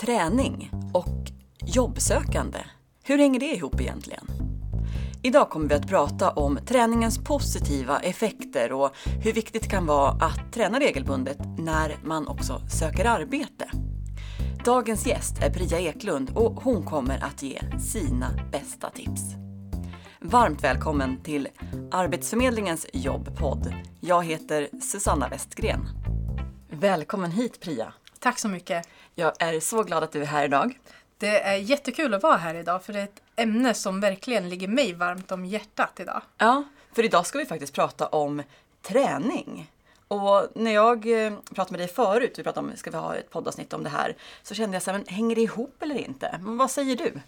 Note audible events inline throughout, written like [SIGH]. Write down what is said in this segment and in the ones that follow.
Träning och jobbsökande. Hur hänger det ihop egentligen? Idag kommer vi att prata om träningens positiva effekter och hur viktigt det kan vara att träna regelbundet när man också söker arbete. Dagens gäst är Priya Eklund och hon kommer att ge sina bästa tips. Varmt välkommen till Arbetsförmedlingens jobbpodd. Jag heter Susanna Westgren. Välkommen hit Priya! Tack så mycket! Jag är så glad att du är här idag. Det är jättekul att vara här idag för det är ett ämne som verkligen ligger mig varmt om hjärtat idag. Ja, för idag ska vi faktiskt prata om träning. Och när jag eh, pratade med dig förut, vi pratade om, ska vi ha ett poddavsnitt om det här, så kände jag så här, men hänger det ihop eller inte? Men vad säger du?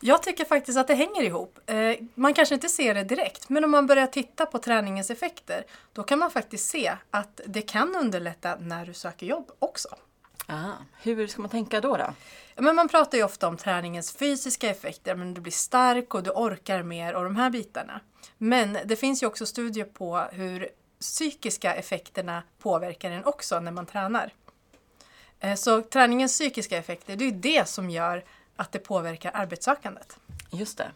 Jag tycker faktiskt att det hänger ihop. Eh, man kanske inte ser det direkt, men om man börjar titta på träningens effekter, då kan man faktiskt se att det kan underlätta när du söker jobb också. Aha. Hur ska man tänka då? då? Men man pratar ju ofta om träningens fysiska effekter, men du blir stark och du orkar mer och de här bitarna. Men det finns ju också studier på hur psykiska effekterna påverkar en också när man tränar. Eh, så träningens psykiska effekter, det är det som gör att det påverkar arbetssökandet. Just det.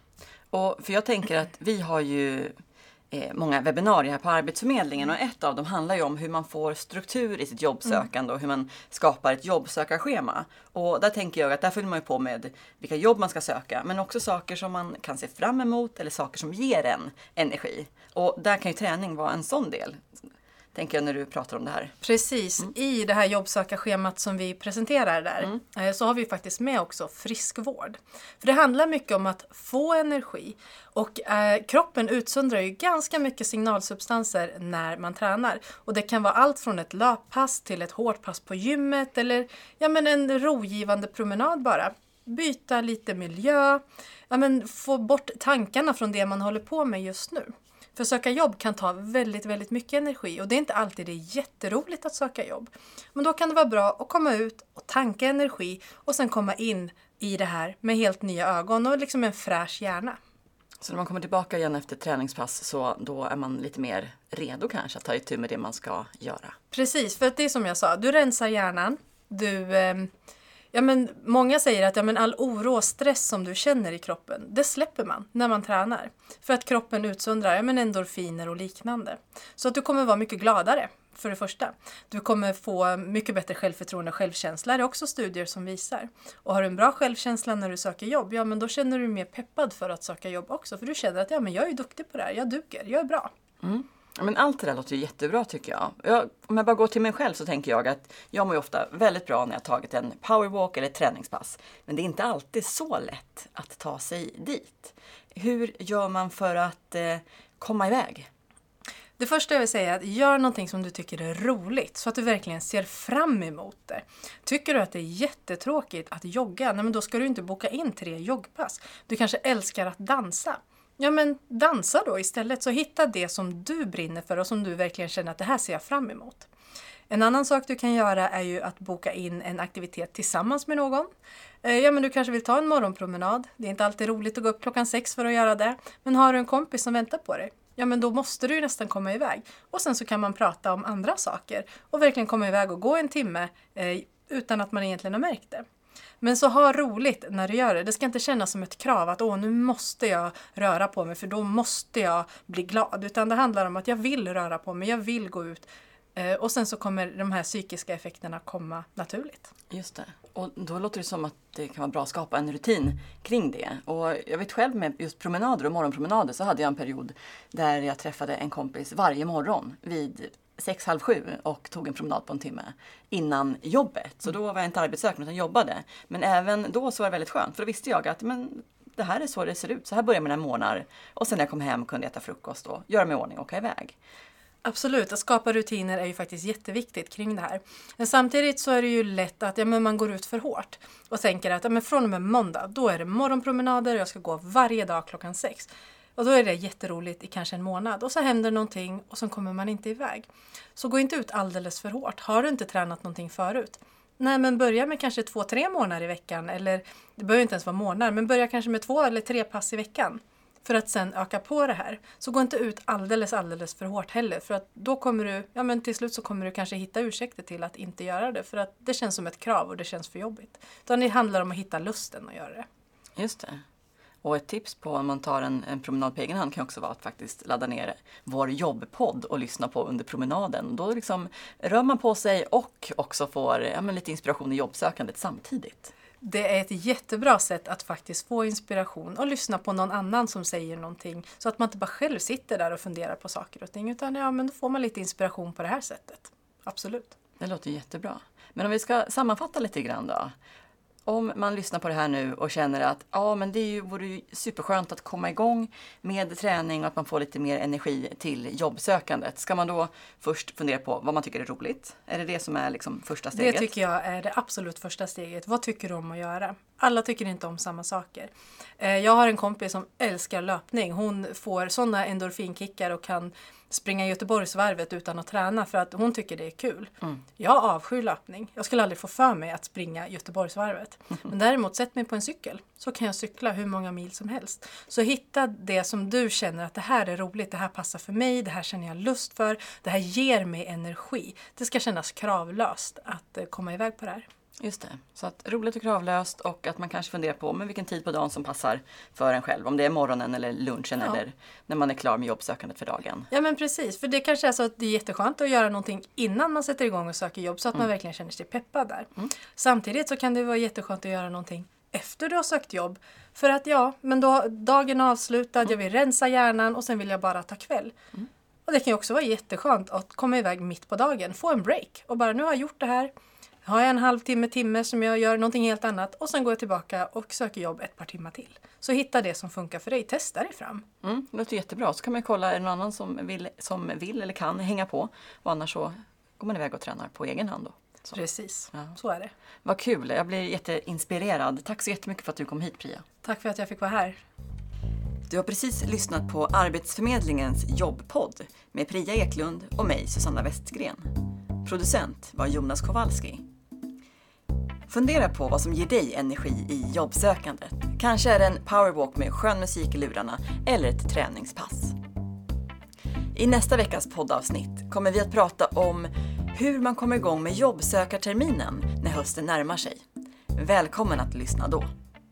Och för jag tänker att vi har ju Eh, många webbinarier här på Arbetsförmedlingen och ett av dem handlar ju om hur man får struktur i sitt jobbsökande och hur man skapar ett jobbsökarschema. Och där tänker jag att där följer man ju på med vilka jobb man ska söka men också saker som man kan se fram emot eller saker som ger en energi. Och där kan ju träning vara en sån del tänker jag när du pratar om det här. Precis, mm. i det här jobbsökarschemat som vi presenterar där mm. Eh, så har vi faktiskt med också friskvård. För det handlar mycket om att få energi och eh, kroppen utsöndrar ju ganska mycket signalsubstanser när man tränar. Och det kan vara allt från ett löppass till ett hårt pass på gymmet eller ja, men en rogivande promenad bara. Byta lite miljö, ja, men få bort tankarna från det man håller på med just nu. För söka jobb kan ta väldigt, väldigt mycket energi och det är inte alltid det är jätteroligt att söka jobb. Men då kan det vara bra att komma ut och tanka energi och sen komma in i det här med helt nya ögon och liksom en fräsch hjärna. Så när man kommer tillbaka igen efter träningspass så då är man lite mer redo kanske att ta itu med det man ska göra? Precis, för att det är som jag sa, du rensar hjärnan, du eh, Ja, men många säger att ja, men all oro och stress som du känner i kroppen, det släpper man när man tränar. För att kroppen utsöndrar ja, men endorfiner och liknande. Så att du kommer vara mycket gladare, för det första. Du kommer få mycket bättre självförtroende och självkänsla, det är också studier som visar. Och har du en bra självkänsla när du söker jobb, ja men då känner du dig mer peppad för att söka jobb också. För du känner att ja, men jag är duktig på det här, jag duger, jag är bra. Mm. Men allt det där låter ju jättebra tycker jag. jag. Om jag bara går till mig själv så tänker jag att jag mår ju ofta väldigt bra när jag tagit en powerwalk eller ett träningspass. Men det är inte alltid så lätt att ta sig dit. Hur gör man för att eh, komma iväg? Det första jag vill säga är att gör någonting som du tycker är roligt så att du verkligen ser fram emot det. Tycker du att det är jättetråkigt att jogga, nej men då ska du inte boka in tre joggpass. Du kanske älskar att dansa. Ja men dansa då istället. Så hitta det som du brinner för och som du verkligen känner att det här ser jag fram emot. En annan sak du kan göra är ju att boka in en aktivitet tillsammans med någon. Eh, ja men du kanske vill ta en morgonpromenad. Det är inte alltid roligt att gå upp klockan sex för att göra det. Men har du en kompis som väntar på dig? Ja men då måste du ju nästan komma iväg. Och sen så kan man prata om andra saker och verkligen komma iväg och gå en timme eh, utan att man egentligen har märkt det. Men så ha roligt när du gör det. Det ska inte kännas som ett krav att åh, nu måste jag röra på mig för då måste jag bli glad. Utan det handlar om att jag vill röra på mig, jag vill gå ut. Eh, och sen så kommer de här psykiska effekterna komma naturligt. Just det. Och då låter det som att det kan vara bra att skapa en rutin kring det. Och jag vet själv med just promenader och morgonpromenader så hade jag en period där jag träffade en kompis varje morgon vid sex, halv sju och tog en promenad på en timme innan jobbet. Så då var jag inte arbetssökande utan jobbade. Men även då så var det väldigt skönt för då visste jag att men, det här är så det ser ut. Så här börjar mina morgnar. Och sen när jag kom hem kunde jag äta frukost och göra mig i ordning och åka iväg. Absolut, att skapa rutiner är ju faktiskt jätteviktigt kring det här. Men samtidigt så är det ju lätt att ja, men man går ut för hårt och tänker att ja, men från och med måndag, då är det morgonpromenader och jag ska gå varje dag klockan sex. Och då är det jätteroligt i kanske en månad och så händer någonting och så kommer man inte iväg. Så gå inte ut alldeles för hårt. Har du inte tränat någonting förut? Nej, men börja med kanske två, tre månader i veckan eller det behöver inte ens vara månader, men börja kanske med två eller tre pass i veckan. för att sen öka på det här. Så gå inte ut alldeles, alldeles för hårt heller för att då kommer du, ja men till slut så kommer du kanske hitta ursäkter till att inte göra det för att det känns som ett krav och det känns för jobbigt. Utan det handlar om att hitta lusten att göra det. Just det. Och ett tips på om man tar en, en promenad på egen hand kan också vara att faktiskt ladda ner vår jobbpodd och lyssna på under promenaden. Då liksom rör man på sig och också får ja, lite inspiration i jobbsökandet samtidigt. Det är ett jättebra sätt att faktiskt få inspiration och lyssna på någon annan som säger någonting. Så att man inte bara själv sitter där och funderar på saker och ting utan ja, men då får man lite inspiration på det här sättet. Absolut. Det låter jättebra. Men om vi ska sammanfatta lite grann då om man lyssnar på det här nu och känner att ja, men det är ju, vore ju superskönt att komma igång med träning och att man får lite mer energi till jobbsökandet. Ska man då först fundera på vad man tycker är roligt? Är det det som är liksom första steget? Det tycker jag är det absolut första steget. Vad tycker du om att göra? Alla tycker inte om samma saker. Eh, jag har en kompis som älskar löpning. Hon får sådana endorfinkickar och kan springa Göteborgsvarvet utan att träna för att hon tycker det är kul. Mm. Jag avskyr löpning. Jag skulle aldrig få för mig att springa Göteborgsvarvet. [LAUGHS] Men däremot, sätt mig på en cykel så kan jag cykla hur många mil som helst. Så hitta det som du känner att det här är roligt, det här passar för mig, det här känner jag lust för, det här ger mig energi. Det ska kännas kravlöst att eh, komma iväg på det här. Just det. Så att roligt och kravlöst och att man kanske funderar på med vilken tid på dagen som passar för en själv. Om det är morgonen eller lunchen ja. eller när man är klar med jobbsökandet för dagen. Ja men precis, för det kanske är så att det är jätteskönt att göra någonting innan man sätter igång och söker jobb så att mm. man verkligen känner sig peppad där. Mm. Samtidigt så kan det vara jätteskönt att göra någonting efter du har sökt jobb. För att ja, men då dagen är avslutad, mm. jag vill rensa hjärnan och sen vill jag bara ta kväll. Mm. Och det kan ju också vara jätteskönt att komma iväg mitt på dagen, få en break och bara nu har jag gjort det här har jag en halvtimme, timme som jag gör någonting helt annat och sen går jag tillbaka och söker jobb ett par timmar till. Så hitta det som funkar för dig, testa dig fram. Mm, det låter jättebra. Så kan man kolla, är det någon annan som vill, som vill eller kan hänga på? Och annars så går man iväg och tränar på egen hand då. Så. Precis, ja. så är det. Vad kul, jag blir jätteinspirerad. Tack så jättemycket för att du kom hit Priya. Tack för att jag fick vara här. Du har precis lyssnat på Arbetsförmedlingens jobbpodd med Priya Eklund och mig, Susanna Westgren. Producent var Jonas Kowalski. Fundera på vad som ger dig energi i jobbsökandet. Kanske är det en powerwalk med skön musik i lurarna eller ett träningspass. I nästa veckas poddavsnitt kommer vi att prata om hur man kommer igång med jobbsökarterminen när hösten närmar sig. Välkommen att lyssna då!